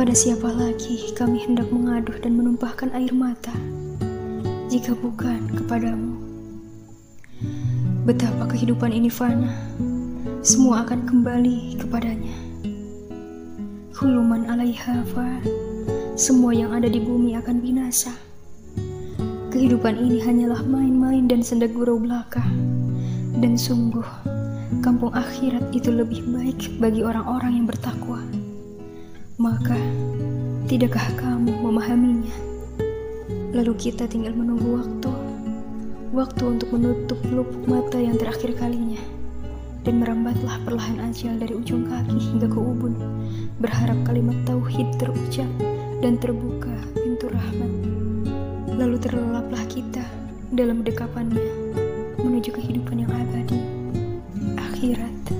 Kepada siapa lagi kami hendak mengaduh dan menumpahkan air mata jika bukan kepadamu? Betapa kehidupan ini fana, semua akan kembali kepadanya. Huluman alaiha semua yang ada di bumi akan binasa. Kehidupan ini hanyalah main-main dan senda gurau belaka. Dan sungguh, kampung akhirat itu lebih baik bagi orang-orang yang bertakwa. Maka, tidakkah kamu memahaminya? Lalu kita tinggal menunggu waktu. Waktu untuk menutup lupuk mata yang terakhir kalinya. Dan merambatlah perlahan ajal dari ujung kaki hingga ke ubun. Berharap kalimat tauhid terucap dan terbuka pintu rahmat. Lalu terlelaplah kita dalam dekapannya menuju kehidupan yang abadi, akhirat.